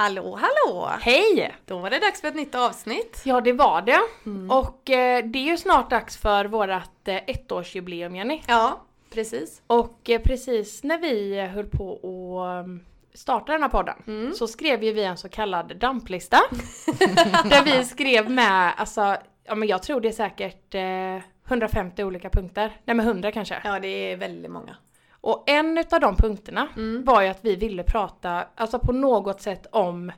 Hallå hallå! Hej! Då var det dags för ett nytt avsnitt. Ja det var det. Och eh, det är ju snart dags för vårat eh, ettårsjubileum Jenny. Ja, precis. Och eh, precis när vi eh, höll på att um, starta den här podden Mm. så skrev ju vi en så kallad damplista. där vi skrev med, alltså, ja men jag tror det är säkert eh, 150 olika punkter. Nej men 100 kanske. Ja, det är väldigt många. Och en utav de punkterna Mm. var ju att vi ville prata, alltså på något sätt om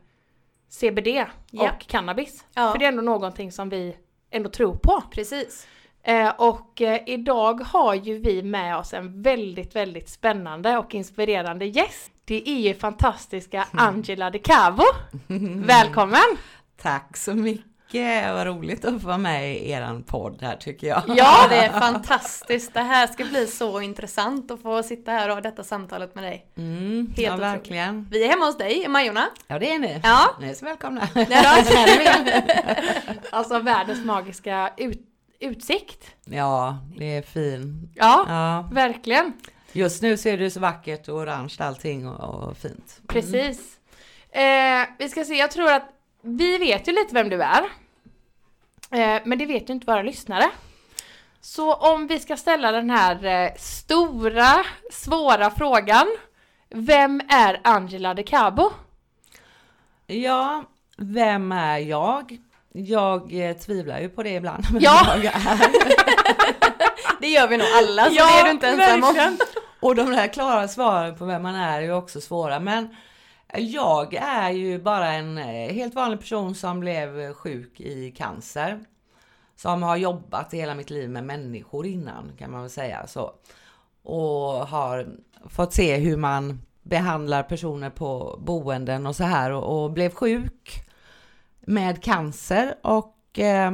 CBD Ja. och cannabis. Ja. För det är ändå någonting som vi ändå tror på. Precis. Eh, och eh, idag har ju vi med oss en väldigt, väldigt spännande och inspirerande gäst. Det är ju fantastiska Angela De Cavo. Välkommen! Tack så mycket, vad roligt att få vara med i eran podd här tycker jag. Ja, det är fantastiskt. Det här ska bli så intressant att få sitta här och ha detta samtalet med dig. Mm, Helt ja, otroligt. verkligen. Vi är hemma hos dig i Majorna. Ja det är ni. Ja. Ni är så välkomna. Alltså världens magiska ut- utsikt. Ja, det är fin. Ja, Ja, verkligen. just nu ser det så vackert och orange allting och, och fint. Precis. Eh, vi ska se, jag tror att vi vet ju lite vem du är. Eh, men det vet ju inte våra lyssnare. Så om vi ska ställa den här eh, stora, svåra frågan. Vem är Angela De Cabo? Ja, vem är jag? Jag eh, tvivlar ju på det ibland. Men Ja. jag är. Det gör vi nog alla, så det är du inte ensam om. Och de där klara svaren på vem man är är ju också svåra. Men jag är ju bara en eh, helt vanlig person som blev sjuk i cancer. Som har jobbat hela mitt liv med människor innan kan man väl säga så. Och har fått se hur man behandlar personer på boenden och så här och, och blev sjuk med cancer och eh,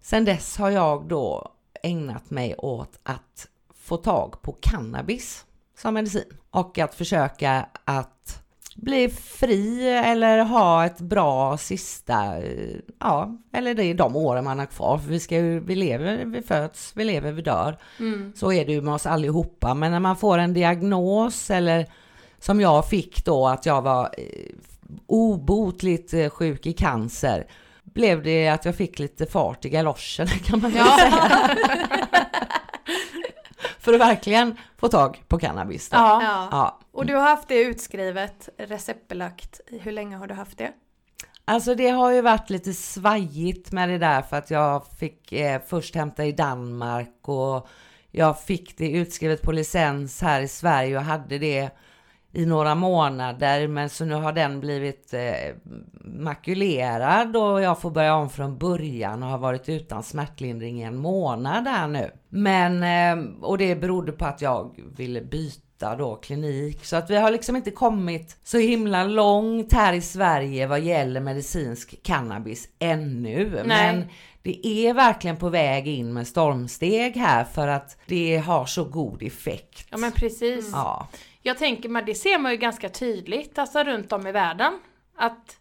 sen dess har jag då ägnat mig åt att få tag på cannabis som medicin och att försöka att bli fri eller ha ett bra sista, eh, ja, eller det är de åren man har kvar. För vi, ska ju, vi lever, vi föds, vi lever, vi dör. Mm. Så är det ju med oss allihopa. Men när man får en diagnos eller som jag fick då att jag var eh, obotligt eh, sjuk i cancer blev det att jag fick lite fart i galoschen kan man Ja. säga. För att verkligen få tag på cannabis. Då. Ja. Ja. Och du har haft det utskrivet, receptbelagt. Hur länge har du haft det? Alltså det har ju varit lite svajigt med det där för att jag fick eh, först hämta i Danmark och jag fick det utskrivet på licens här i Sverige och hade det i några månader men så nu har den blivit eh, makulerad och jag får börja om från början och har varit utan smärtlindring i en månad här nu. Men, eh, och det berodde på att jag ville byta då klinik så att vi har liksom inte kommit så himla långt här i Sverige vad gäller medicinsk cannabis ännu. Nej. Men det är verkligen på väg in med stormsteg här för att det har så god effekt. ja men precis. Ja. Jag tänker mig, det ser man ju ganska tydligt alltså runt om i världen. Att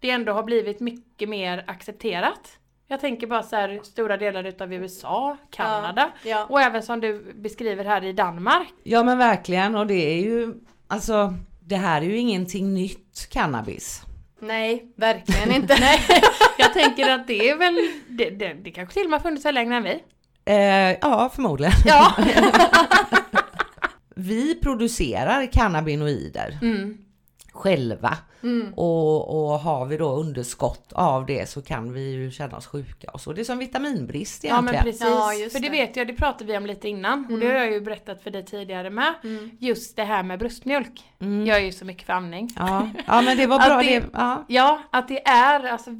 det ändå har blivit mycket mer accepterat. Jag tänker bara så här stora delar utav USA, Kanada Ja. och även som du beskriver här i Danmark. Ja men verkligen och det är ju alltså det här är ju ingenting nytt cannabis. Nej, verkligen inte. Nej, jag tänker att det är väl, det, det, det kanske till och med har funnits här längre än vi. Eh, ja förmodligen. Ja. Vi producerar cannabinoider Mm. Själva Mm. och, och har vi då underskott av det så kan vi ju känna oss sjuka och så. Det är som vitaminbrist Ja men egentligen. precis, Ja, för det det. vet jag, det pratade vi om lite innan och det Mm. har jag ju berättat för dig tidigare med. Mm. Just det här med bröstmjölk. Mm. Jag är ju så mycket för amning. Ja. ja men det var bra. det- Det, ja. Ja, att det är alltså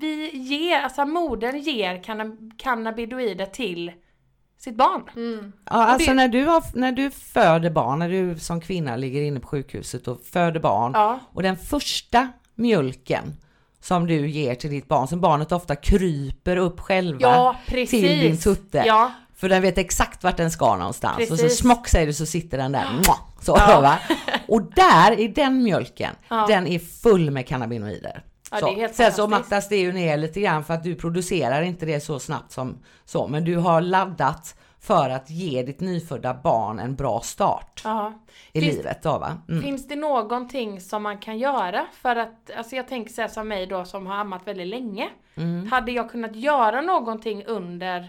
vi ger, alltså modern ger canna- cannabidoider till sitt barn. Mm. Ja, alltså det- när, du har, när du föder barn, när du som kvinna ligger inne på sjukhuset och föder barn Ja, och den första mjölken som du ger till ditt barn, som barnet ofta kryper upp själva ja precis. till din tutte. Ja, För den vet exakt vart den ska någonstans. Och så Precis. smock säger du så sitter den där. Så Ja. va. Och där i den mjölken, Ja. den är full med cannabinoider. Ja, så. det Sen så mattas det ju ner lite grann för att du producerar inte det så snabbt som så. Men du har laddat för att ge ditt nyfödda barn en bra start Ja. i Finns- livet då va? Mm. Finns det någonting som man kan göra för att, alltså jag tänker så här som mig då som har ammat väldigt länge. Mm. Hade jag kunnat göra någonting under,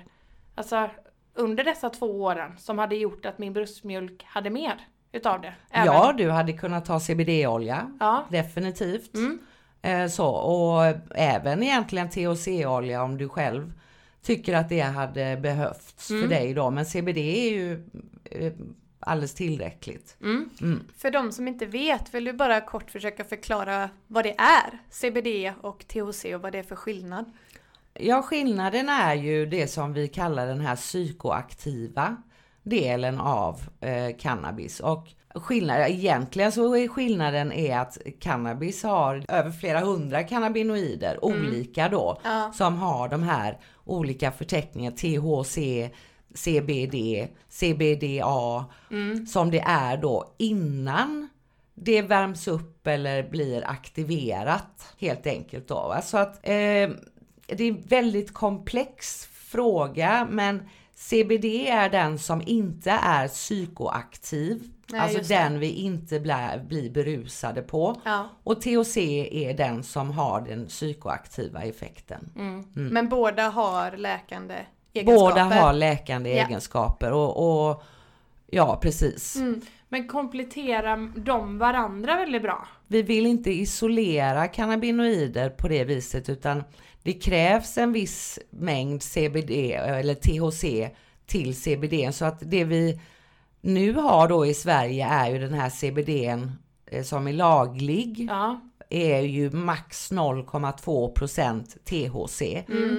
alltså under dessa två åren som hade gjort att min bröstmjölk hade mer utav det? Även- Ja, du hade kunnat ta CBD-olja, Ja. definitivt. Mm. Eh, så, och även egentligen THC-olja om du själv tycker att det hade behövts Mm. för dig då. Men CBD är ju eh, alldeles tillräckligt. Mm. För de som inte vet, vill du bara kort försöka förklara vad det är? CBD och THC och vad det är för skillnad? Ja, skillnaden är ju det som vi kallar den här psykoaktiva delen av eh, cannabis. Och skillnaden, egentligen så är skillnaden är att cannabis har över flera hundra cannabinoider, olika då, Ja. som har de här olika förteckningarna THC, CBD, CBDA, som det är då innan det värms upp eller blir aktiverat helt enkelt då. Va? Så att eh, det är en väldigt komplex fråga men CBD är den som inte är psykoaktiv. Nej, alltså den vi inte blir, blir berusade på. Ja. Och THC är den som har den psykoaktiva effekten. Men båda har läkande egenskaper. Båda har läkande Ja. egenskaper och, och ja precis. Mm. Men kompletterar de varandra väldigt bra? Vi vill inte isolera cannabinoider på det viset utan det krävs en viss mängd CBD eller THC till CBD så att det vi nu har då i Sverige är ju den här CBDn eh, som är laglig Ja. är ju max 0,2% THC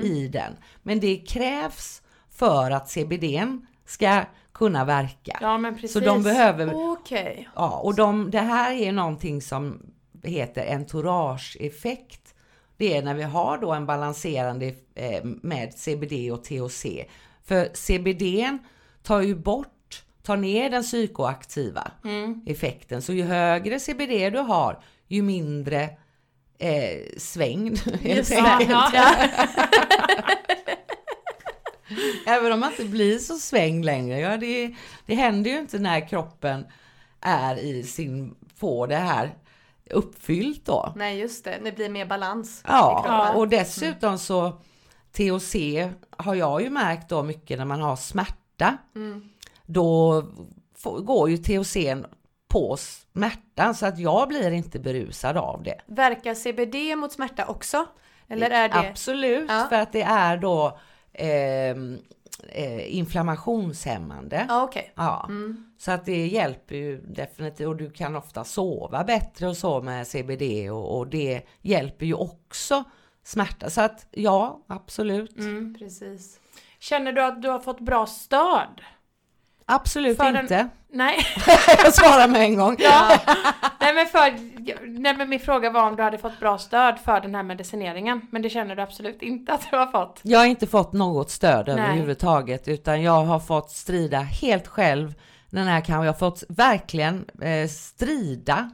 i den. Men det krävs för att CBDn ska kunna verka. Ja men precis. Så de behöver Okej. Ja, och de, det här är någonting som heter entourage-effekt. Det är när vi har då en balanserande eh, med CBD och THC. För CBD tar ju bort, tar ner den psykoaktiva effekten. Så ju högre CBD du har, ju mindre eh, svängd. Just Ja, ja. Även om man inte blir så svängd längre. Ja, det, det händer ju inte när kroppen är i sin, får det här uppfyllt då. Nej just det, det blir mer balans i Ja, kroppen. och dessutom så THC har jag ju märkt då mycket när man har smärta. Då går ju THC på smärtan så att jag blir inte berusad av det. Verkar CBD mot smärta också? Eller är det... Absolut, Ja. för att det är då ehm, eh, inflammationshämmande. Ja okej. Ja, så att det hjälper ju definitivt och du kan ofta sova bättre och så med CBD och, och det hjälper ju också smärta. Så att ja, absolut. Precis. Känner du att du har fått bra stöd? Absolut För den- inte. Nej. Jag svarar med en gång. Ja. nej, men för, nej men min fråga var om du hade fått bra stöd för den här medicineringen. Men det känner du absolut inte att du har fått. Jag har inte fått något stöd Nej. överhuvudtaget utan jag har fått strida helt själv den här kampen. Jag har fått verkligen eh, strida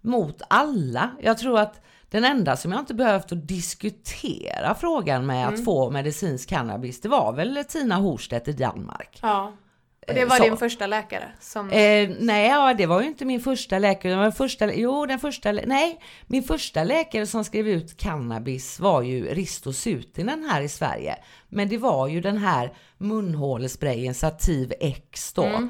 mot alla. Jag tror att den enda som jag inte behövt att diskutera frågan med Mm. att få medicinsk cannabis, det var väl Tina Horstedt i Danmark. Ja. Och det Eh, var så. din första läkare som... Eh, nej, ja, det var ju inte min första läkare. Det var den första, jo, den första, nej, min första läkare som skrev ut cannabis var ju Risto Sutinen här i Sverige. Men det var ju den här munhålesprayen Sativ X då.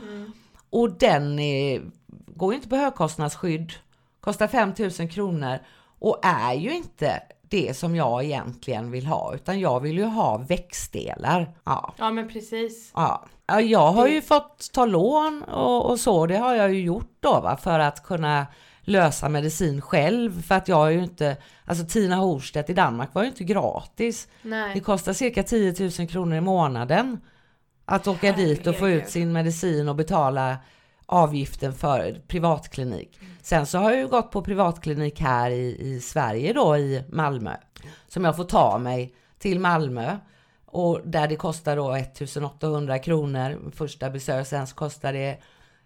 Och den eh, går ju inte på högkostnadsskydd, kostar 5000 kronor och är ju inte det som jag egentligen vill ha, utan jag vill ju ha växtdelar. Ja. Ja men precis. Ja, Ja, jag har ju fått ta lån och, och så, det har jag ju gjort då va, för att kunna lösa medicin själv. För att jag är ju inte, alltså Tina Horstedt i Danmark var ju inte gratis. Det Nej. kostar cirka 10 000 kronor i månaden att åka dit och få ut sin medicin och betala avgiften för privatklinik. Sen så har jag ju gått på privatklinik här i, i Sverige då i Malmö. Som jag får ta mig till Malmö. Och där det kostar då 1800 kronor första besök. Sen så kostar det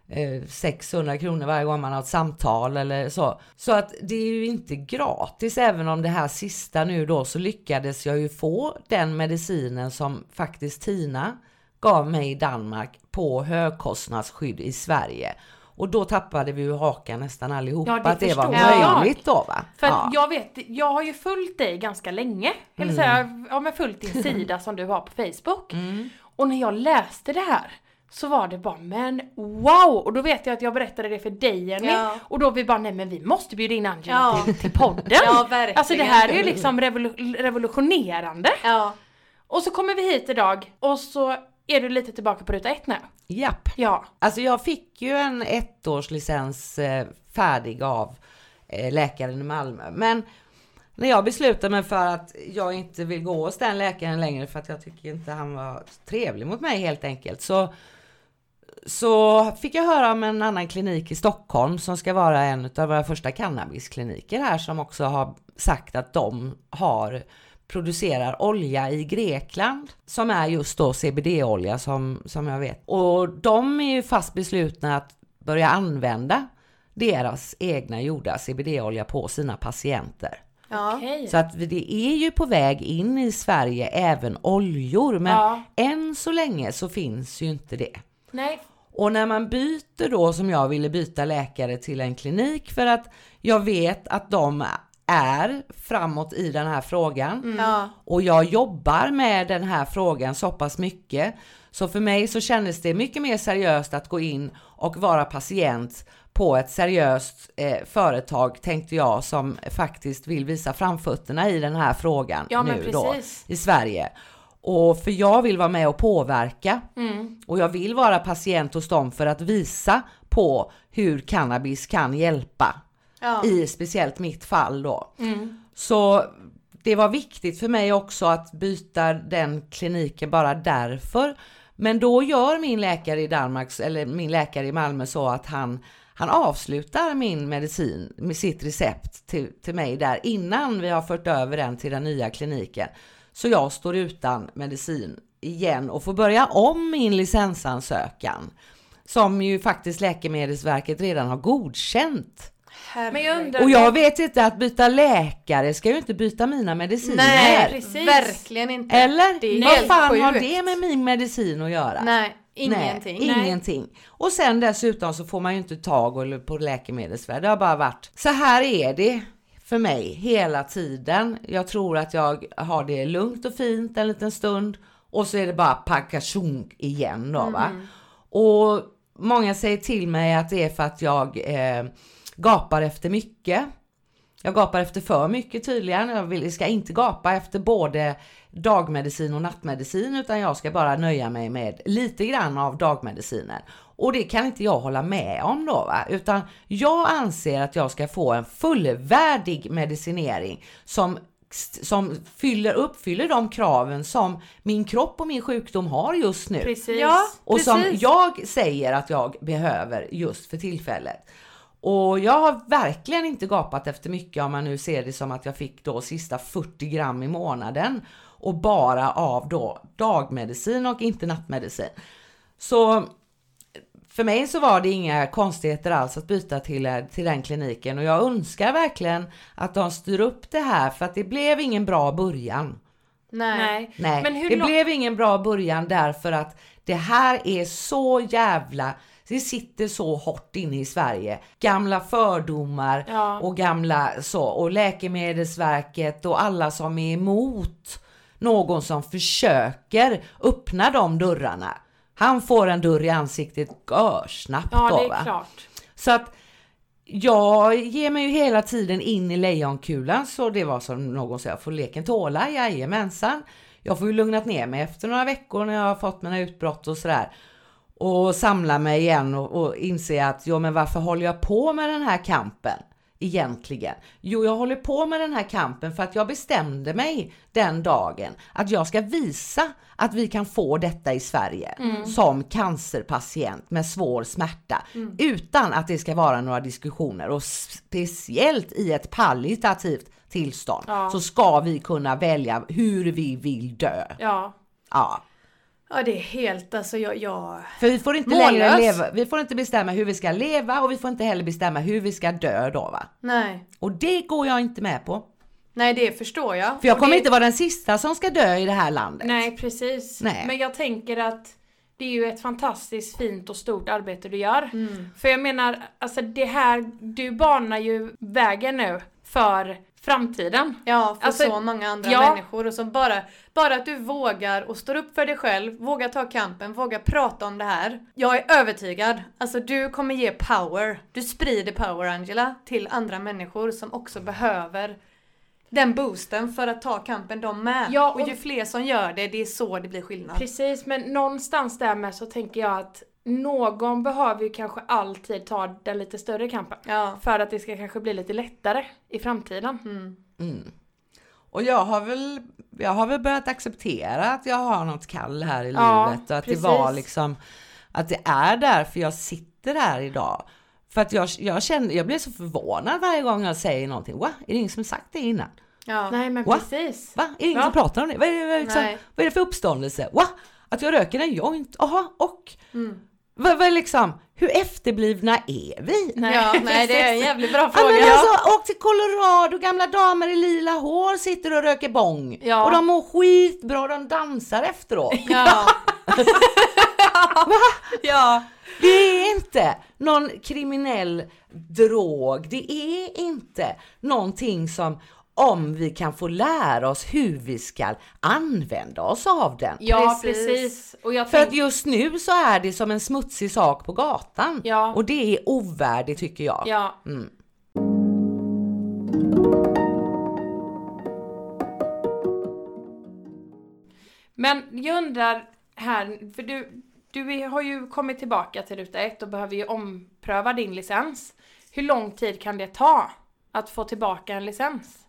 eh, 600 kronor varje gång man har ett samtal eller så. Så att det är ju inte gratis. Även om det här sista nu då så lyckades jag ju få den medicinen som faktiskt Tina gav mig i Danmark på högkostnadsskydd i Sverige. Och då tappade vi ju hakan nästan allihopa Ja, det att det var jag. möjligt då va? För ja. Mm. jag vet, jag har ju följt dig ganska länge. Eller så här, ja men följt din sida som du har på Facebook. Mm. Och när jag läste det här så var det bara men wow! Och då vet jag att jag berättade det för dig Jenny. Ja. Och då vi bara nej men vi måste bjuda in Angela Ja. till, till podden. Ja, verkligen. Alltså det här är ju liksom revolu- revolutionerande. Ja. Och så kommer vi hit idag och så är du lite tillbaka på ruta ett nu. Japp. Ja. Alltså jag fick ju en ettårslicens eh, färdig av eh, läkaren i Malmö. Men när jag beslutade mig för att jag inte vill gå hos den läkaren längre för att jag tycker inte han var trevlig mot mig helt enkelt. Så, så fick jag höra om en annan klinik i Stockholm som ska vara en av våra första cannabiskliniker här som också har sagt att de har producerar olja i Grekland som är just då CBD-olja som, som jag vet. Och de är ju fast beslutna att börja använda deras egna gjorda CBD-olja på sina patienter. Ja. Så att det är ju på väg in i Sverige även oljor, men Ja. än så länge så finns ju inte det. Nej. Och när man byter då som jag ville byta läkare till en klinik för att jag vet att de är framåt i den här frågan Ja. och jag jobbar med den här frågan så pass mycket. Så för mig så kändes det mycket mer seriöst att gå in och vara patient på ett seriöst eh, företag tänkte jag som faktiskt vill visa framfötterna i den här frågan Ja, nu då i Sverige. Och för jag vill vara med och påverka Mm. och jag vill vara patient hos dem för att visa på hur cannabis kan hjälpa Ja. i speciellt mitt fall då. Mm. Så det var viktigt för mig också att byta den kliniken bara därför. Men då gör min läkare i Danmark, eller min läkare i Malmö så att han, han avslutar min medicin med sitt recept till, till mig där innan vi har fört över den till den nya kliniken. Så jag står utan medicin igen och får börja om min licensansökan. Som ju faktiskt Läkemedelsverket redan har godkänt. Men jag undrar... Och jag vet inte att byta läkare ska ju inte byta mina mediciner. Nej, precis. verkligen inte. Eller? Det är Vad fan har sjukt. det med min medicin att göra? Nej, ingenting. Nej, ingenting. Och sen dessutom så får man ju inte tag på läkemedelsvärde. Det har bara varit så här är det för mig hela tiden. Jag tror att jag har det lugnt och fint en liten stund och så är det bara pakashunk igen då va. Och många säger till mig att det är för att jag eh, gapar efter mycket. Jag gapar efter för mycket tydligen. Jag vill, ska inte gapa efter både dagmedicin och nattmedicin utan jag ska bara nöja mig med lite grann av dagmedicinen. Och det kan inte jag hålla med om då va, utan jag anser att jag ska få en fullvärdig medicinering som som fyller, uppfyller de kraven som min kropp och min sjukdom har just nu. Precis. Ja. Och som Precis. jag säger att jag behöver just för tillfället. Och jag har verkligen inte gapat efter mycket om man nu ser det som att jag fick då sista 40 gram i månaden och bara av då dagmedicin och inte nattmedicin. Så för mig så var det inga konstigheter alls att byta till, till den kliniken och jag önskar verkligen att de styr upp det här för att det blev ingen bra början. Nej. Nej. Men hur det blev ingen bra början därför att det här är så jävla det sitter så hårt inne i Sverige. Gamla fördomar Ja. och gamla så och Läkemedelsverket och alla som är emot någon som försöker öppna de dörrarna. Han får en dörr i ansiktet görsnabbt Ja, då det är va. klart. Så att jag ger mig ju hela tiden in i lejonkulan så det var som någon sa, jag får leken tåla, jajamensan. Jag får ju lugnat ner mig efter några veckor när jag har fått mina utbrott och sådär. Och samla mig igen och, och inse att, jo men varför håller jag på med den här kampen? Egentligen. Jo, jag håller på med den här kampen för att jag bestämde mig den dagen att jag ska visa att vi kan få detta i Sverige som cancerpatient med svår smärta utan att det ska vara några diskussioner och speciellt i ett palliativt tillstånd Ja. så ska vi kunna välja hur vi vill dö. Ja. Ja. Ja, det är helt alltså jag... jag... För vi får inte Mållös. längre leva, vi får inte bestämma hur vi ska leva och vi får inte heller bestämma hur vi ska dö då va. Nej. Och det går jag inte med på. Nej, det förstår jag. För jag Och kommer det... inte vara den sista som ska dö i det här landet. Nej, precis. Nej. Men jag tänker att det är ju ett fantastiskt fint och stort arbete du gör. Mm. För jag menar, alltså det här, du banar ju vägen nu för framtiden. Ja, för Alltså, så många andra ja. människor. Och som bara, bara att du vågar och står upp för dig själv, vågar ta kampen, vågar prata om det här. Jag är övertygad. Alltså du kommer ge power. Du sprider power Angela till andra människor som också behöver den boosten för att ta kampen de med. Ja, och och- ju fler som gör det, det är så det blir skillnad. Precis, men någonstans där med så tänker jag att någon behöver ju kanske alltid ta den lite större kampen. Ja. För att det ska kanske bli lite lättare i framtiden. Mm. Mm. Och jag har väl, jag har väl börjat acceptera att jag har något kall här i Ja, livet och att precis. det var liksom, att det är därför jag sitter här idag. För att jag, jag känner, jag blir så förvånad varje gång jag säger någonting. Va? Är det ingen som sagt det innan? Ja. Nej men Va? precis. Va? Är det ingen Ja. som pratar om det? Vad är det, liksom, vad är det för uppståndelse? Va? Att jag röker en joint? Jaha, och? Mm. Vad, vad liksom, hur efterblivna är vi? Nej, ja, nej det är en jävligt bra Ja, fråga. men alltså, åk till Colorado, gamla damer i lila hår sitter och röker bong. Ja. Och de mår skitbra, de dansar efteråt. Ja. ja. Det är inte någon kriminell drog, det är inte någonting som om vi kan få lära oss hur vi ska använda oss av den. Ja Precis. precis. Och jag För att just nu så är det som en smutsig sak på gatan. Ja. Och det är ovärdigt tycker jag. ja. Mm. Men jag undrar här, för du, du har ju kommit tillbaka till ruta ett och behöver ju ompröva din licens. Hur lång tid kan det ta att få tillbaka en licens?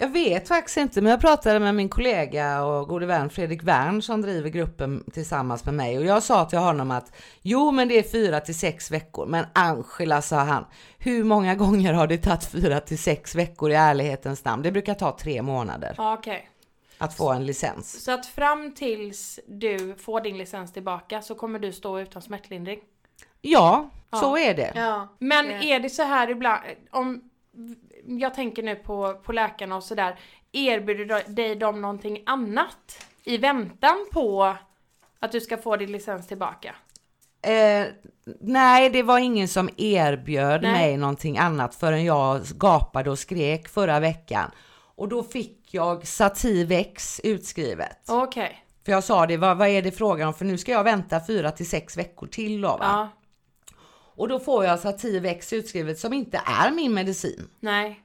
Jag vet faktiskt inte, men jag pratade med min kollega och gode vän Fredrik Wern som driver gruppen tillsammans med mig och jag sa till honom att jo, men det är fyra till sex veckor. Men Angela, sa han, hur många gånger har det tagit fyra till sex veckor i ärlighetens namn? Det brukar ta tre månader Ja, okej. att få en licens. Så att fram tills du får din licens tillbaka så kommer du stå utan smärtlindring? Ja, Ja. så är det. Ja. Men är det så här ibland, om jag tänker nu på, på läkarna och sådär, erbjuder de- dig de någonting annat i väntan på att du ska få din licens tillbaka? Eh, nej, det var ingen som erbjöd Nej. mig någonting annat förrän jag gapade och skrek förra veckan. Och då fick jag Sativex utskrivet. Okej, För jag sa det, vad, vad är det frågan om? För nu ska jag vänta fyra till sex veckor till då va? ja, Och då får jag Sativex utskrivet som inte är min medicin nej.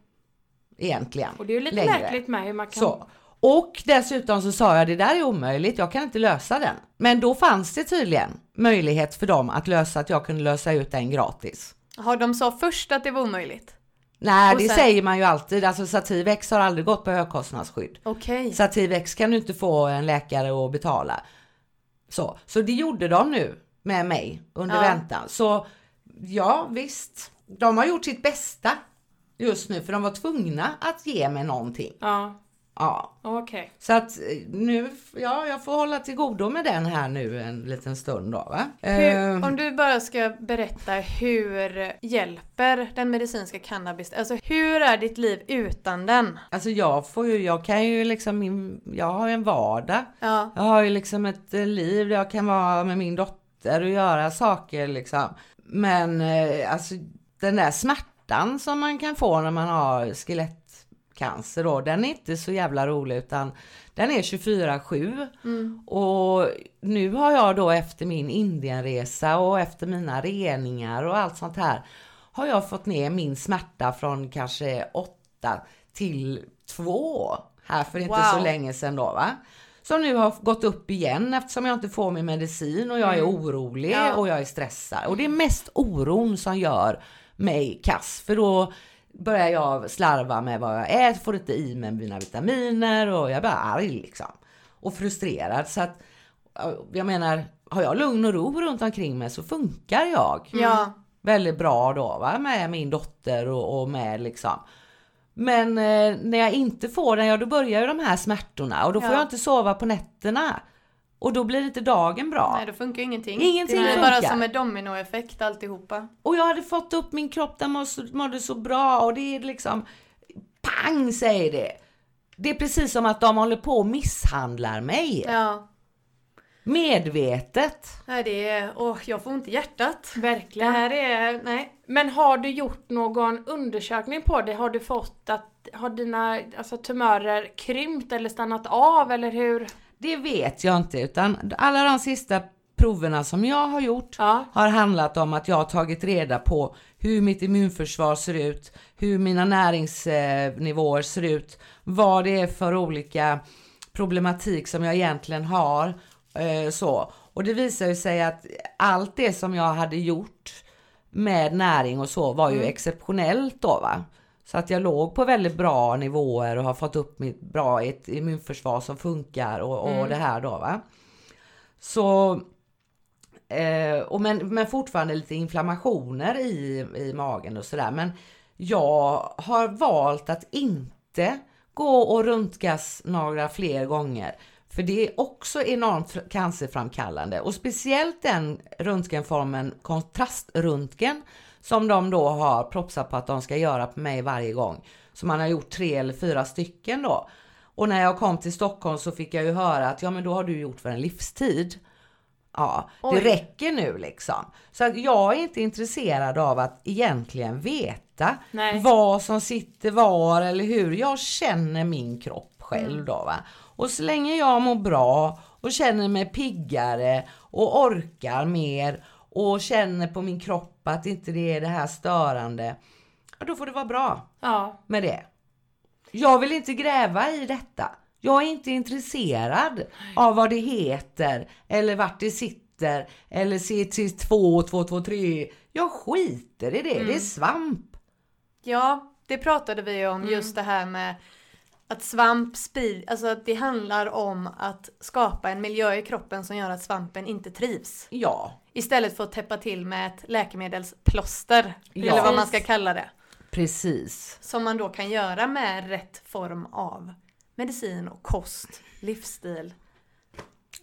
egentligen. Och det är ju lite längre. märkligt med hur man kan... Så. Och dessutom så sa jag det där är omöjligt, jag kan inte lösa den. Men då fanns det tydligen möjlighet för dem att lösa att jag kunde lösa ut den gratis. Har de sa först att det var omöjligt? Nej, Och det sen- säger man ju alltid. Alltså Sativex har aldrig gått på högkostnadsskydd. Okej. Sativex kan du inte få en läkare att betala. Så, så det gjorde de nu med mig under Ja. väntan. Så ja, visst. De har gjort sitt bästa just nu för de var tvungna att ge mig någonting. Ja, Ja, okej. så att eh, nu, ja, jag får hålla till godo med den här nu en liten stund då va. Eh, Hur, om du bara ska berätta hur hjälper den medicinska cannabis? Alltså hur är ditt liv utan den? Alltså jag får ju, jag kan ju liksom, jag har ju en vardag. Ja. Jag har ju liksom ett eh, liv där jag kan vara med min dotter och göra saker liksom. Men eh, alltså den där smärtan som man kan få när man har skelettcancer då, den är inte så jävla rolig utan den är 24-7. Mm. Och nu har jag då efter min Indienresa och efter mina reningar och allt sånt här har jag fått ner min smärta från kanske 8 till 2 här för inte så Wow. länge sedan då va. Som nu har gått upp igen eftersom jag inte får min medicin och jag är orolig Ja. och jag är stressad. Och det är mest oron som gör mig kass för då börjar jag slarva med vad jag äter, får inte i mig mina vitaminer och jag blir arg liksom. Och frustrerad så att jag menar, har jag lugn och ro runt omkring mig så funkar jag Ja. väldigt bra då va? med min dotter och, och med liksom. Men eh, när jag inte får den, ja då börjar ju de här smärtorna och då får Ja. jag inte sova på nätterna. Och då blir inte dagen bra. Nej, då funkar ingenting. Ingenting det blir bara som en dominoeffekt alltihopa. Och jag hade fått upp min kropp, den mådde, så bra och det är liksom pang säger det. Det är precis som att de håller på och misshandlar mig. Ja. Medvetet. Nej, det är, åh, jag får ont i hjärtat. Det Verkligen. här är, nej. Men har du gjort någon undersökning på det? Har du fått att, har dina alltså, tumörer krympt eller stannat av eller hur? Det vet jag inte utan alla de sista proverna som jag har gjort Ja. har handlat om att jag har tagit reda på hur mitt immunförsvar ser ut, hur mina näringsnivåer ser ut, vad det är för olika problematik som jag egentligen har. eh, Så. Och det visar ju sig att allt det som jag hade gjort med näring och så var ju exceptionellt då va. Så att jag låg på väldigt bra nivåer och har fått upp mitt bra ett immunförsvar som funkar och, och det här då va. Så Eh, och men, men fortfarande lite inflammationer i, i magen och sådär. Men jag har valt att inte gå och röntgas några fler gånger. För det är också enormt fr- cancerframkallande och speciellt den röntgenformen kontraströntgen som de då har propsat på att de ska göra på mig varje gång. Så man har gjort tre eller fyra stycken då. Och när jag kom till Stockholm så fick jag ju höra att ja men då har du gjort för en livstid. Ja, Oj. det räcker nu liksom. Så att jag är inte intresserad av att egentligen veta Nej. vad som sitter var eller hur. Jag känner min kropp själv då va. Och så länge jag mår bra och känner mig piggare och orkar mer och känner på min kropp att inte det är det här störande. Då får det vara bra Ja. med det. Jag vill inte gräva i detta. Jag är inte intresserad av vad det heter eller vart det sitter eller CT2, 223. Jag skiter i det. Det är svamp. Ja, det pratade vi om just det här med att svamp sprid, alltså att det handlar om att skapa en miljö i kroppen som gör att svampen inte trivs. Ja, Istället för att täppa till med ett läkemedelsplåster. Ja. Eller vad man ska kalla det. precis. Som man då kan göra med rätt form av medicin och kost, livsstil.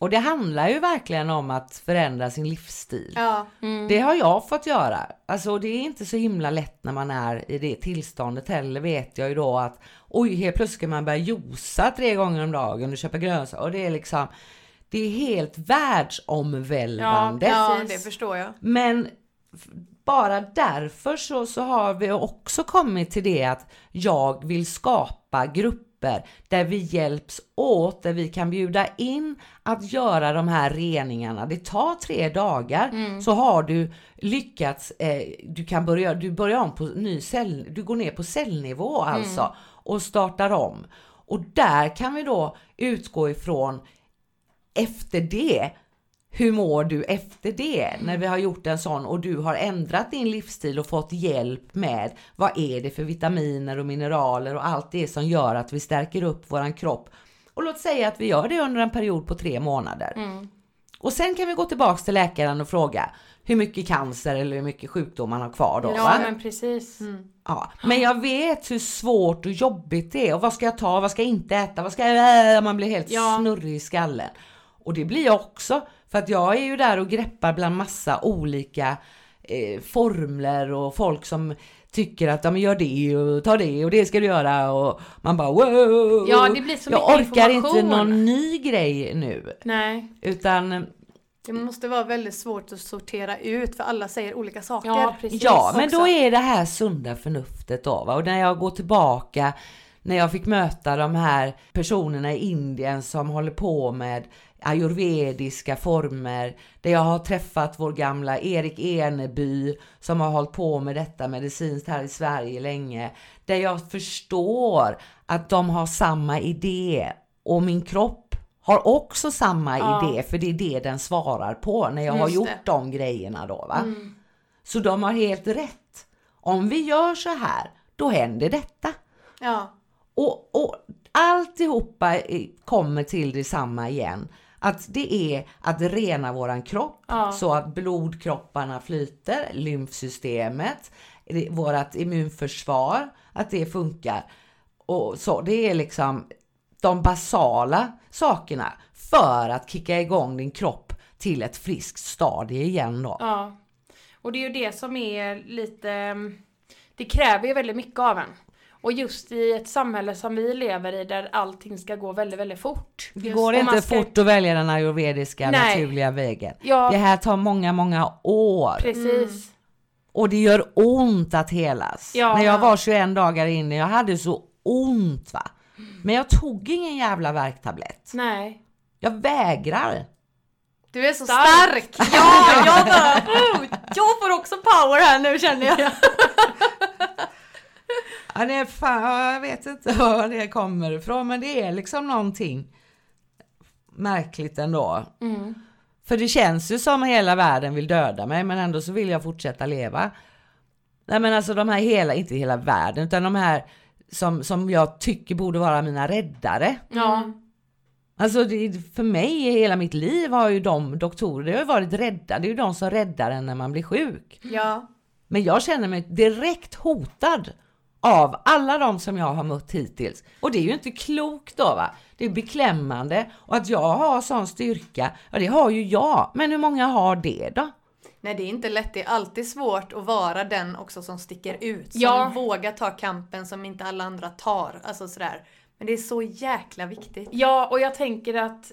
Och det handlar ju verkligen om att förändra sin livsstil. Ja, Det har jag fått göra. Alltså det är inte så himla lätt när man är i det tillståndet heller vet jag ju då att oj helt plötsligt ska man börja josa tre gånger om dagen och köpa grönsaker och det är liksom det är helt världsomvälvande. ja Precis. det förstår jag. Men bara därför så, så har vi också kommit till det att jag vill skapa grupper där vi hjälps åt, där vi kan bjuda in att göra de här reningarna. Det tar tre dagar så har du lyckats, eh, du kan börja, du börjar om på ny cell, du går ner på cellnivå alltså och startar om. Och där kan vi då utgå ifrån efter det hur mår du efter det när vi har gjort en sån och du har ändrat din livsstil och fått hjälp med vad är det för vitaminer och mineraler och allt det som gör att vi stärker upp våran kropp. Och låt säga att vi gör det under en period på tre månader. Och sen kan vi gå tillbaks till läkaren och fråga hur mycket cancer eller hur mycket sjukdom man har kvar då. Ja va? men precis. Ja, men jag vet hur svårt och jobbigt det är och vad ska jag ta, vad ska jag inte äta, vad ska jag... äh, Man blir helt Ja. snurrig i skallen. Och det blir jag också, för att jag är ju där och greppar bland massa olika eh, formler och folk som tycker att ja, men gör det och ta det och det ska du göra och man bara wow. Ja, det blir så Jag mycket orkar inte någon ny grej nu Nej. utan Det måste vara väldigt svårt att sortera ut för alla säger olika saker. Ja precis. Ja, men då också. är det här sunda förnuftet då. Va? Och när jag går tillbaka, när jag fick möta de här personerna i Indien som håller på med ayurvediska former, där jag har träffat vår gamla Erik Eneby som har hållit på med detta medicinskt här i Sverige länge, där jag förstår att de har samma idé och min kropp har också samma Ja. idé, för det är det den svarar på när jag har Just gjort det. de grejerna då. Va? Så de har helt rätt. Om vi gör så här, då händer detta. Ja, Och, och alltihopa i- kommer till detsamma igen. Att det är att rena våran kropp Ja. så att blodkropparna flyter, lymfsystemet, vårat immunförsvar, att det funkar. Och så, det är liksom de basala sakerna för att kicka igång din kropp till ett friskt stadie igen då. Ja. Och det är ju det som är lite, det kräver ju väldigt mycket av en. Och just i ett samhälle som vi lever i där allting ska gå väldigt, väldigt fort. Det går inte ska- fort att välja den ayurvediska Nej. naturliga vägen. Ja, Det här tar många, många år. precis. Och det gör ont att helas. Ja. När jag var 21 dagar inne, jag hade så ont va. Men jag tog ingen jävla värktablett. Nej. Jag vägrar. Du är så Stark. stark! Ja, jag bara, oh, jag får också power här nu känner jag. Ja, det är fan, jag vet inte var det kommer ifrån, men det är liksom någonting märkligt ändå. Mm. För det känns ju som hela världen vill döda mig, men ändå så vill jag fortsätta leva. Nej men alltså de här hela, inte hela världen, utan de här som, som jag tycker borde vara mina räddare. Ja. Alltså det, för mig i hela mitt liv har ju de doktorer, det har ju varit rädda, det är ju de som räddar en när man blir sjuk. Ja. Men jag känner mig direkt hotad av alla de som jag har mött hittills. Och det är ju inte klokt då va? Det är beklämmande. Och att jag har sån styrka, ja det har ju jag. Men hur många har det då? Nej det är inte lätt, det är alltid svårt att vara den också som sticker ut. Som Ja. vågar ta kampen som inte alla andra tar. Alltså sådär. Men det är så jäkla viktigt. ja, och jag tänker att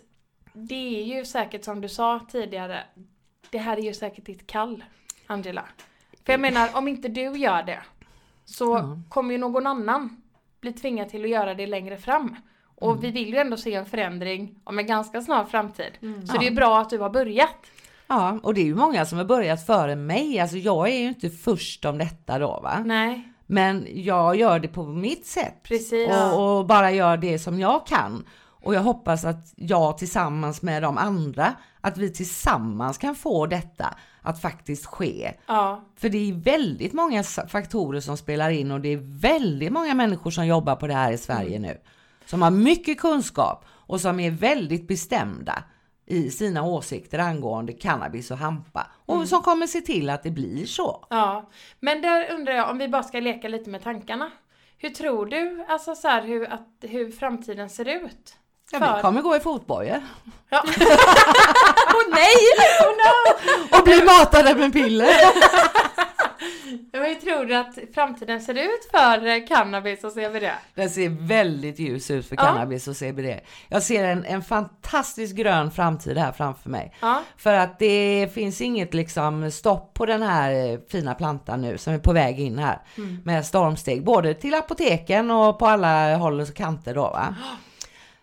det är ju säkert som du sa tidigare, det här är ju säkert ditt kall, Angela. För jag menar, om inte du gör det så Ja. kommer ju någon annan bli tvingad till att göra det längre fram. Och Mm. vi vill ju ändå se en förändring om en ganska snar framtid. Så Mm. Ja. det är bra att du har börjat. Ja, och det är ju många som har börjat före mig. Alltså jag är ju inte först om detta då va? Nej, Men jag gör det på mitt sätt. precis. och, och bara gör det som jag kan. Och jag hoppas att jag tillsammans med de andra, att vi tillsammans kan få detta att faktiskt ske. Ja, För det är väldigt många faktorer som spelar in och det är väldigt många människor som jobbar på det här i Sverige nu. Som har mycket kunskap och som är väldigt bestämda i sina åsikter angående cannabis och hampa. Och som kommer se till att det blir så. ja. Men där undrar jag om vi bara ska leka lite med tankarna. Hur tror du, alltså så här, hur, att, hur framtiden ser ut? Ja, För- vi kommer gå i fotbojor. Ja. Åh nej! Oh no! Och bli matade med piller. Men hur tror du att framtiden ser ut för eh, cannabis och CBD? Den ser väldigt ljus ut för Ja. cannabis och CBD. Jag ser en, en fantastisk grön framtid här framför mig. Ja, För att det finns inget liksom stopp på den här eh, fina plantan nu som är på väg in här. Med stormsteg, både till apoteken och på alla håll och kanter då va. Så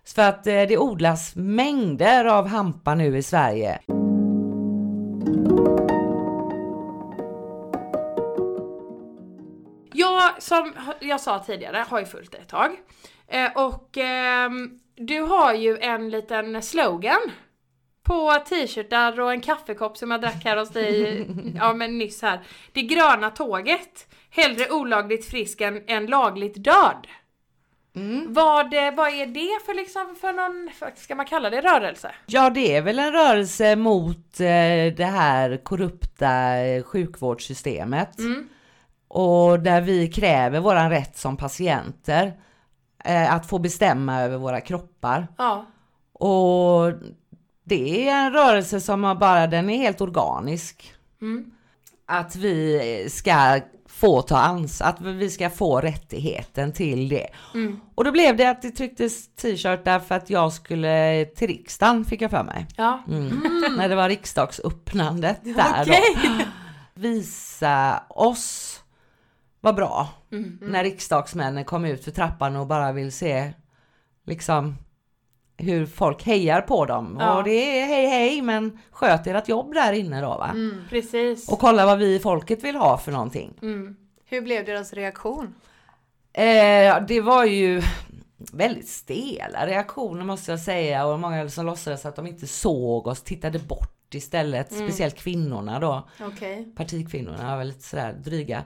För att eh, det odlas mängder av hampa nu i Sverige. jag som jag sa tidigare har ju följt ett tag. Eh, och ehm, du har ju en liten slogan på t-shirtar och en kaffekopp som jag drack här hos dig ja, men nyss här. Det gröna tåget. Hellre olagligt frisk än, än lagligt död. Vad, eh, vad är det för liksom för någon, ska man kalla det rörelse? Ja, det är väl en rörelse mot eh, det här korrupta eh, sjukvårdssystemet. Mm. Och där vi kräver våran rätt som patienter att få bestämma över våra kroppar. Ja. Och det är en rörelse som bara, den är helt organisk. Mm. Att vi ska få ta ansvar, att vi ska få rättigheten till det. Mm. Och då blev det att det trycktes t-shirtar för att jag skulle till riksdagen fick jag för mig. Ja. Mm. När det var riksdagsöppnandet där då. Visa oss vad bra. Mm. När riksdagsmännen kom ut för trappan och bara vill se liksom hur folk hejar på dem. Ja. Och det är hej hej men sköt ert jobb där inne då va. Mm, precis. Och kolla vad vi i folket vill ha för någonting. Mm. Hur blev deras reaktion? Eh, det var ju väldigt stela reaktioner måste jag säga och många som låtsades att de inte såg oss, tittade bort istället. Mm. Speciellt kvinnorna då. Okej. Partikvinnorna var väldigt sådär dryga.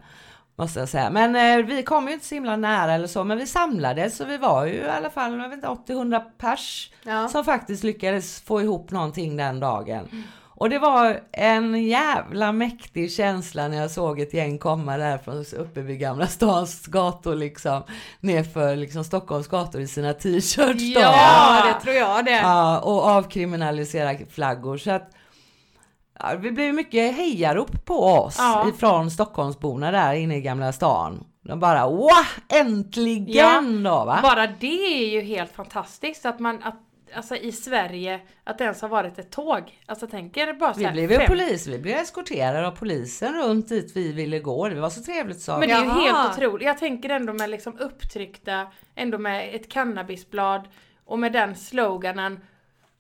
Måste jag säga. Men eh, vi kom ju inte så himla nära eller så, men vi samlades så vi var ju i alla fall jag vet inte, 80-100 pers Ja. som faktiskt lyckades få ihop någonting den dagen. Och det var en jävla mäktig känsla när jag såg ett gäng komma där från uppe vid Gamla stans gator liksom. Nerför liksom Stockholms gator i sina t-shirts. Ja, det tror jag det. Ja, och avkriminalisera flaggor. Så att ja, det blev mycket hejarop på oss Ja. ifrån Stockholmsborna där inne i Gamla stan. De bara wow, äntligen då va? Bara det är ju helt fantastiskt att man, att, alltså i Sverige, att det ens har varit ett tåg. Alltså tänk er bara så Vi här blev ju fem- polis, vi blev eskorterade av polisen runt dit vi ville gå. Det var så trevligt så. Men det är ju Jaha. helt otroligt. Jag tänker ändå med liksom upptryckta, ändå med ett cannabisblad och med den sloganen.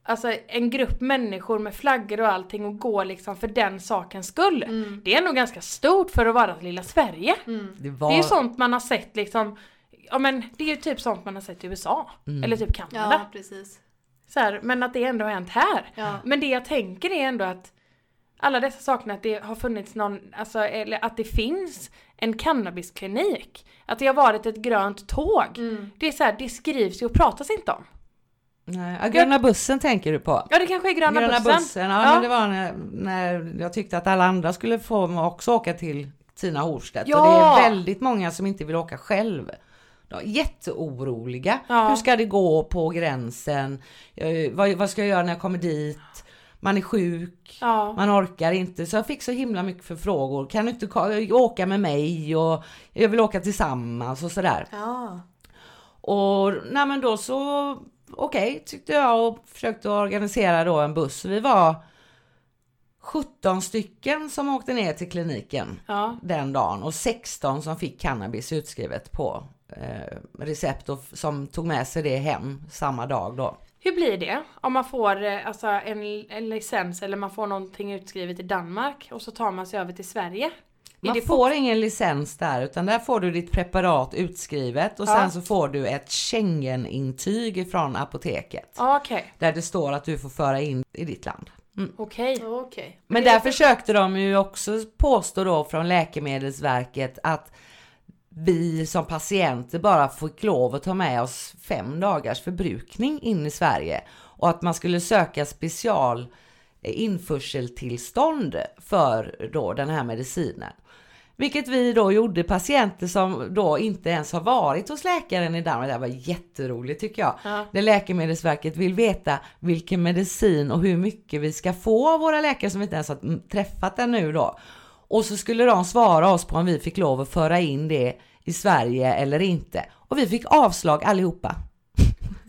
Alltså en grupp människor med flaggor och allting och gå liksom för den sakens skull. Mm. Det är nog ganska stort för att vara lilla Sverige. det var... Det är ju sånt man har sett liksom, ja men det är ju typ sånt man har sett i USA. Mm. Eller typ Kanada. Ja, precis. Så här, men att det ändå har hänt här. Ja. Men det jag tänker är ändå att alla dessa sakerna, att det har funnits någon, alltså, eller att det finns en cannabisklinik. Att det har varit ett grönt tåg. Mm. Det är så här, det skrivs ju och pratas inte om. Nej, ja, gröna bussen tänker du på? Ja det kanske är gröna, bussen. ja, Ja. men det var när, när jag tyckte att alla andra skulle få också åka till Tina Horstedt. Ja. Och det är väldigt många som inte vill åka själv. De är jätteoroliga. Ja. Hur ska det gå på gränsen? Eh, vad, vad ska jag göra när jag kommer dit? Man är sjuk. Ja. Man orkar inte. Så jag fick så himla mycket förfrågor. Kan du inte ka- åka med mig? Och jag vill åka tillsammans och sådär. Ja. Och nej men då så, okej tyckte jag och försökte organisera då en buss. Vi var 17 stycken som åkte ner till kliniken Ja. den dagen och 16 som fick cannabis utskrivet på eh, recept och som tog med sig det hem samma dag då. Hur blir det? Om man får eh, alltså, en, en licens eller man får någonting utskrivet i Danmark och så tar man sig över till Sverige? Man det får ingen licens där utan där får du ditt preparat utskrivet och Ja. sen så får du ett Schengen-intyg från apoteket. Okej, Där det står att du får föra in i ditt land. okej. Okej. Men det- där försökte de ju också påstå då från Läkemedelsverket att vi som patienter bara fick lov att ta med oss fem dagars förbrukning in i Sverige och att man skulle söka special eh, införseltillstånd för då den här medicinen. Vilket vi då gjorde, patienter som då inte ens har varit hos läkaren i Danmark. Det var jätteroligt tycker jag. Ja. Där Läkemedelsverket vill veta vilken medicin och hur mycket vi ska få av våra läkare som vi inte ens har träffat ännu då. Och så skulle de svara oss på om vi fick lov att föra in det i Sverige eller inte. Och vi fick avslag allihopa.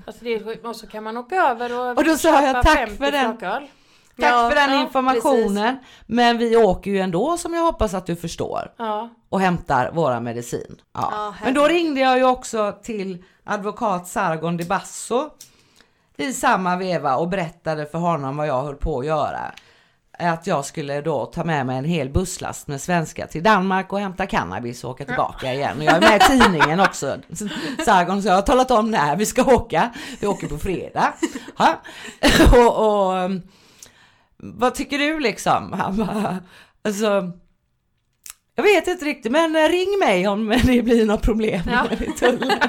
Alltså det och så kan man åka över och, Och då sa jag tack 50 för den. flaköl. Tack Ja, för den ja, informationen. Men vi åker ju ändå som jag hoppas att du förstår. Ja. och hämtar våra medicin. Men då ringde jag ju också till advokat Sargon de Basso i samma veva och berättade för honom vad jag höll på att göra. Att jag skulle då ta med mig en hel busslast med svenska till Danmark och hämta cannabis och åka tillbaka igen. Och jag är med i tidningen också. Sargon så jag har talat om när vi ska åka. Vi åker på fredag. Ja. Och, och vad tycker du liksom? Han bara, alltså jag vet inte riktigt men eh, ring mig om det blir något problem Ja. i tullen.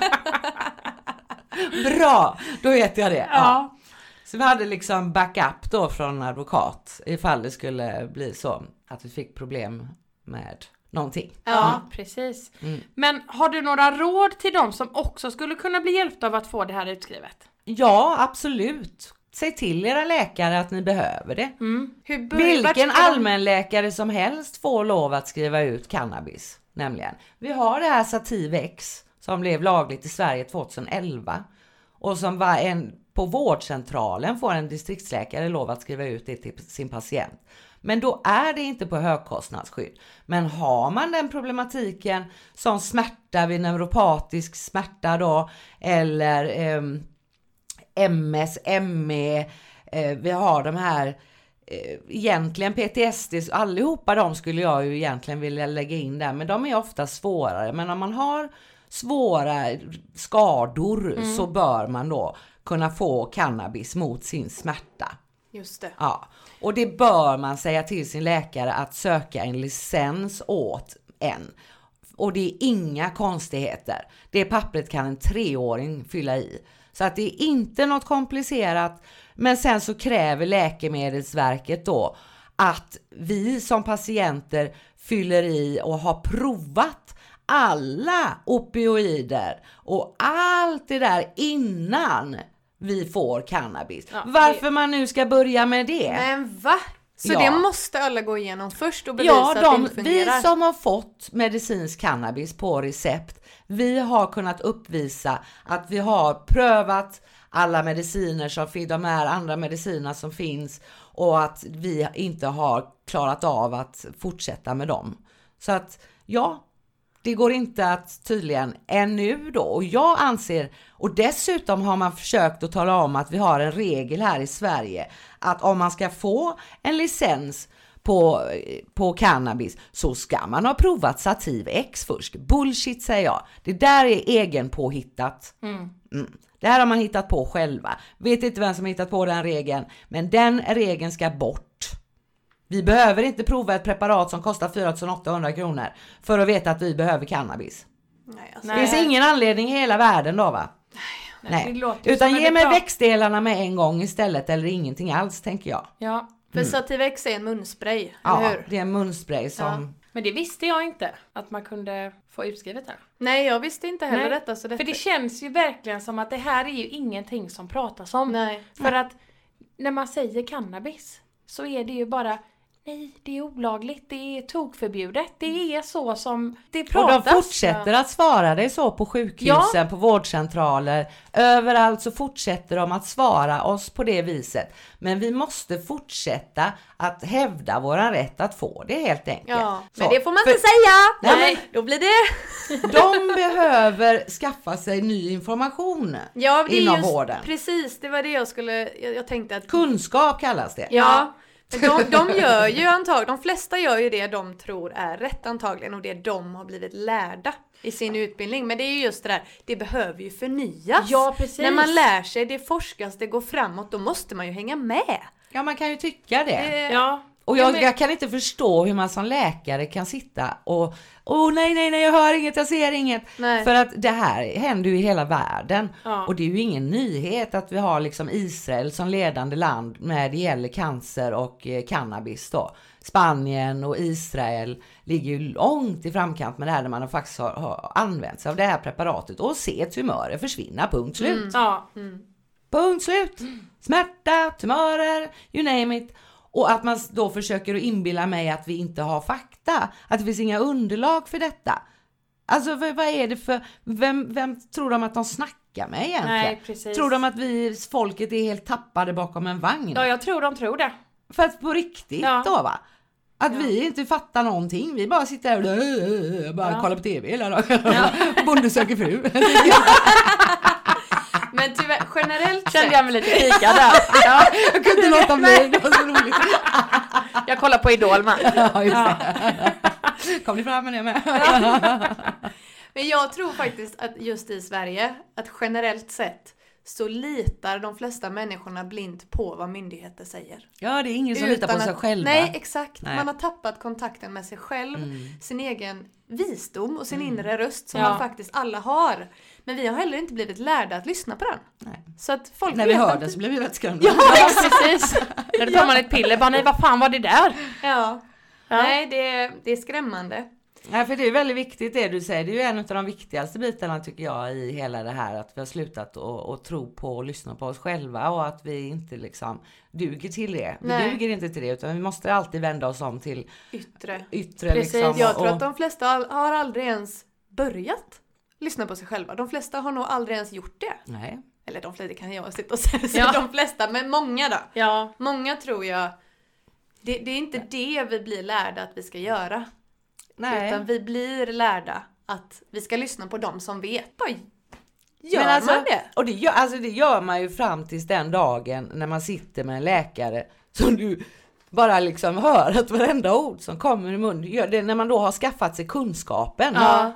Bra, då vet jag det. Ja. Ja. Så vi hade liksom backup då från advokat ifall det skulle bli så att vi fick problem med någonting. Ja, precis. Mm. Men har du några råd till dem som också skulle kunna bli hjälpta av att få det här utskrivet? Ja, absolut. Säg till era läkare att ni behöver det. Mm. Bör- Vilken de- allmänläkare som helst får lov att skriva ut cannabis. Nämligen. Vi har det här Sativ X som blev lagligt i Sverige 2011. Och som var en, på vårdcentralen får en distriktsläkare lov att skriva ut det till sin patient. Men då är det inte på högkostnadsskydd. Men har man den problematiken som smärta vid neuropatisk smärta då eller ehm, MS, ME, eh, vi har de här eh, egentligen PTSD, allihopa de skulle jag ju egentligen vilja lägga in där, men de är ofta svårare. Men om man har svåra skador så bör man då kunna få cannabis mot sin smärta. Just det. Ja, och det bör man säga till sin läkare att söka en licens åt en. Och det är inga konstigheter. Det pappret kan en treåring fylla i. Så att det är inte något komplicerat. Men sen så kräver Läkemedelsverket då att vi som patienter fyller i och har provat alla opioider och allt det där innan vi får cannabis. Ja, Varför man nu ska börja med det? Men va? Så Ja. det måste alla gå igenom först och bevisa Ja, att det de, inte fungerar. vi som har fått medicinsk cannabis på recept, vi har kunnat uppvisa att vi har prövat alla mediciner som finns, de här andra medicinerna som finns och att vi inte har klarat av att fortsätta med dem. Så att ja, det går inte att tydligen ännu då och jag anser och dessutom har man försökt att tala om att vi har en regel här i Sverige att om man ska få en licens på, på cannabis så ska man ha provat Sativ X först. Bullshit säger jag. Det där är egenpåhittat. Mm. Det här har man hittat på själva. Vet inte vem som hittat på den regeln, men den regeln ska bort. Vi behöver inte prova ett preparat som kostar 4800 kronor för att veta att vi behöver cannabis. Nej, alltså, Det Nej. finns ingen anledning i hela världen då va? Nej, ju Utan ge mig växtdelarna med en gång istället eller ingenting alls tänker jag. Ja, För Sativ X är en munspray, eller Ja, hur? det är en munspray som... men det visste jag inte att man kunde få utskrivet här. Nej, jag visste inte heller Nej, detta. Så detta... För det känns ju verkligen som att det här är ju ingenting som pratas om. Nej. För att när man säger cannabis så är det ju bara Nej, det är olagligt, det är tokförbjudet, det är så som det Och pratas. de fortsätter att svara dig så på sjukhusen, på vårdcentraler, överallt så fortsätter de att svara oss på det viset. Men vi måste fortsätta att hävda våran rätt att få det helt enkelt. Ja, Så, men det får man för inte säga! Nej, Nej, då blir det... De behöver skaffa sig ny information Ja, det är inom just, vården. Precis, det var det jag skulle... Jag, jag tänkte att... Kunskap kallas det. Ja. Men de, de gör ju antagligen, de flesta gör ju det de tror är rätt antagligen och det de har blivit lärda i sin utbildning. Men det är ju just det där, det behöver ju förnyas. Ja, precis. När man lär sig, det forskas, det går framåt, då måste man ju hänga med. Ja, man kan ju tycka det. Det, Ja. Och Ja, jag, men- jag kan inte förstå hur man som läkare kan sitta och Åh nej, nej, nej, jag hör inget, jag ser inget. Nej. För att det här händer ju i hela världen. Ja. Och det är ju ingen nyhet att vi har liksom Israel som ledande land när det gäller cancer och eh, cannabis då. Spanien och Israel ligger ju långt i framkant med det här där man faktiskt har, har använt sig av det här preparatet och se tumörer försvinna, punkt slut. Ja. Punkt slut! Smärta, tumörer, you name it. Och att man då försöker att inbilla mig att vi inte har fakta, att det finns inga underlag för detta. Alltså vad, är det för, vem, vem tror de att de snackar med egentligen? Nej, precis. Tror de att vi, folket är helt tappade bakom en vagn? ja, jag tror de tror det. För att på riktigt Ja. då va? Att vi inte fattar någonting, vi bara sitter här och bara Ja. kollar på TV hela dagen. Bonde söker fru. Men tyvärr, generellt Kände jag mig lite pikad där. Ja, Jag kunde inte låta bli, det var så roligt. jag kollar på Idol med. Ja, just det. Kom ni fram med det med? Men jag tror faktiskt att just i Sverige, att generellt sett så litar de flesta människorna blint på vad myndigheter säger. Ja, det är ingen som litar på Utan sig att- själva. Nej, exakt. Nej. Man har tappat kontakten med sig själv, Mm. sin egen visdom och sin inre röst som Ja. man faktiskt alla har. Men vi har heller inte blivit lärda att lyssna på den. Nej. Så att folk När vi hör inte. den så blir vi vettskrämda. Ja, precis. När då tar man ett piller, bara nej vad fan var det där? Ja. Ja. Nej, det är, det är skrämmande. Nej, för det är väldigt viktigt det du säger. Det är ju en av de viktigaste bitarna tycker jag i hela det här att vi har slutat att att tro på och lyssna på oss själva och att vi inte liksom duger till det. Vi Nej. duger inte till det utan vi måste alltid vända oss om till Yttre. yttre Precis, liksom. Jag tror och, att de flesta har aldrig ens börjat lyssna på sig själva. De flesta har nog aldrig ens gjort det. Nej. Eller de flesta, det kan jag sitta och säga, Ja. de flesta, men många då. Ja, Många tror jag, det, det är inte det vi blir lärda att vi ska göra. Nej. Utan vi blir lärda att vi ska lyssna på dem som vet. Bara gör Men alltså, man det? Och det gör, alltså det gör man ju fram tills den dagen när man sitter med en läkare som du bara liksom hör att varenda ord som kommer i munnen, gör det när man då har skaffat sig kunskapen. Ja.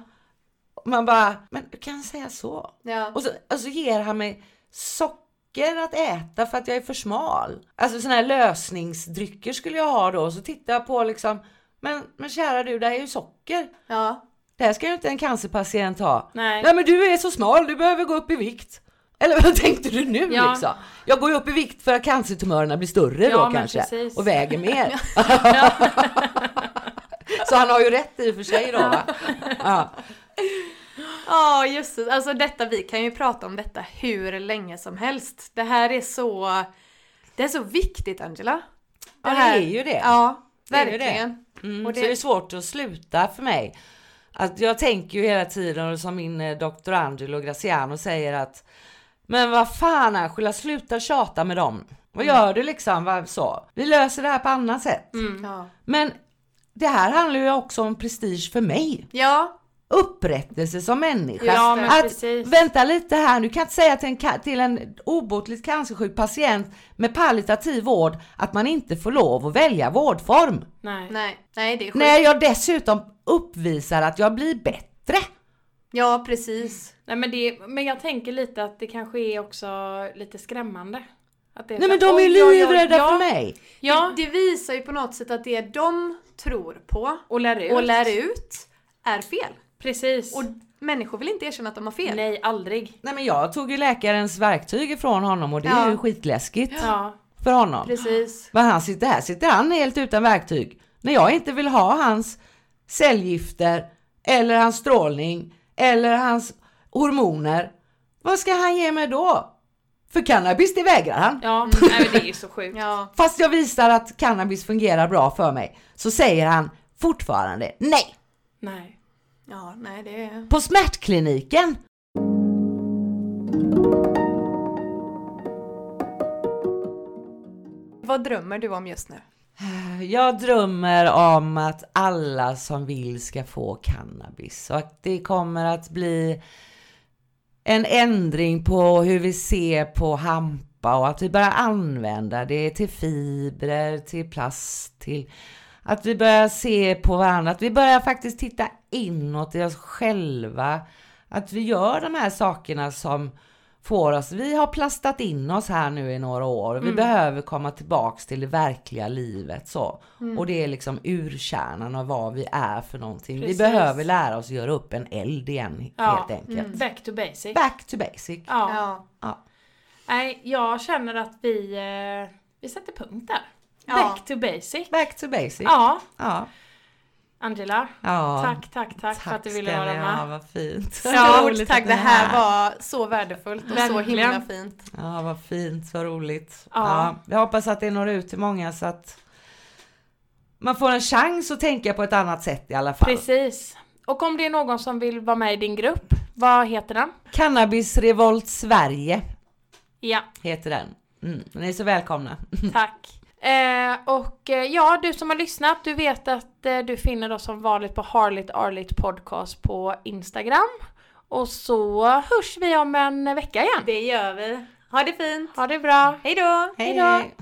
Man bara, men kan säga så. Ja. Och så, och så ger han mig socker att äta för att jag är för smal. Alltså sådana här lösningsdrycker skulle jag ha då. Så tittar jag på liksom, men, men kära du, det här är ju socker. ja. Det här ska ju inte en cancerpatient ha. Nej. Nej men du är så smal, du behöver gå upp i vikt. Eller vad tänkte du nu Ja. liksom? Jag går ju upp i vikt för att cancertumörerna blir större Ja, då kanske. precis. Och väger mer. så han har ju rätt i och för sig då va? Ja. Ja, just det. Alltså detta, vi kan ju prata om detta hur länge som helst. Det här är så, det är så viktigt Angela. Ja, det här- är ju det. Ja, Det är verkligen. Mm, Och det- Så det är svårt att sluta för mig. Att jag tänker ju hela tiden, och som min eh, doktor Angelo Graciano säger att Men vad fan Angela, sluta tjata med dem. Vad Mm. gör du liksom? Vad, så. Vi löser det här på annat sätt. Mm. Ja. Men det här handlar ju också om prestige för mig. ja, Upprättelse som människa. Ja, men att, precis. vänta lite här, du kan inte säga till en, till en obotligt cancersjuk patient med palliativ vård att man inte får lov att välja vårdform. Nej. nej, nej det är sjukt. När jag dessutom uppvisar att jag blir bättre. Ja, precis. Nej men, det, men jag tänker lite att det kanske är också lite skrämmande. Att det är Nej men de är livrädda ja, för mig. Ja, Det, det visar ju på något sätt att det de tror på och lär ut. och lär ut är fel. Precis. Och människor vill inte erkänna att de har fel. Nej, aldrig. Nej men jag tog ju läkarens verktyg ifrån honom och det är Ja. ju skitläskigt Ja. för honom. Precis. Men han sitter här, sitter han helt utan verktyg. När jag inte vill ha hans cellgifter eller hans strålning eller hans hormoner. Vad ska han ge mig då? För cannabis det vägrar han. Ja, nej, men det är ju så sjukt. Ja, Fast jag visar att cannabis fungerar bra för mig så säger han fortfarande nej. Nej. Ja, nej det är... På smärtkliniken Vad drömmer du om just nu? Jag drömmer om att alla som vill ska få cannabis och att det kommer att bli en ändring på hur vi ser på hampa och att vi börjar använda det till fibrer, till plast, till att vi börjar se på varandra, att vi börjar faktiskt titta inåt i oss själva. Att vi gör de här sakerna som får oss, vi har plastat in oss här nu i några år, vi behöver komma tillbaks till det verkliga livet så. Och det är liksom urkärnan av vad vi är för någonting. Precis. Vi behöver lära oss göra upp en eld igen Ja. helt enkelt. Back to basic. Back to basic. Ja. Ja. Nej, jag känner att vi, eh, vi sätter punkt där. Ja. Back to basic. Back to basic. Ja, Ja. Angela. ja. Tack, tack, tack, för att du ville vara med. ha, vad fint. Stort Roligt tack, det här var så värdefullt och så Verkligen. himla fint. Ja, vad fint, så roligt. Ja. Ja. jag hoppas att det når ut till många så att man får en chans att tänka på ett annat sätt i alla fall. Precis. Och om det är någon som vill vara med i din grupp, vad heter den? Cannabis Revolt Sverige Ja, heter den. Mm. Ni är så välkomna. tack. Eh, och eh, ja, du som har lyssnat, du vet att eh, du finner oss som vanligt på Harligt Arligt Podcast på Instagram. Och så hörs vi om en vecka igen. Det gör vi. Ha det fint. Ha det bra. Hej då! Hej hej!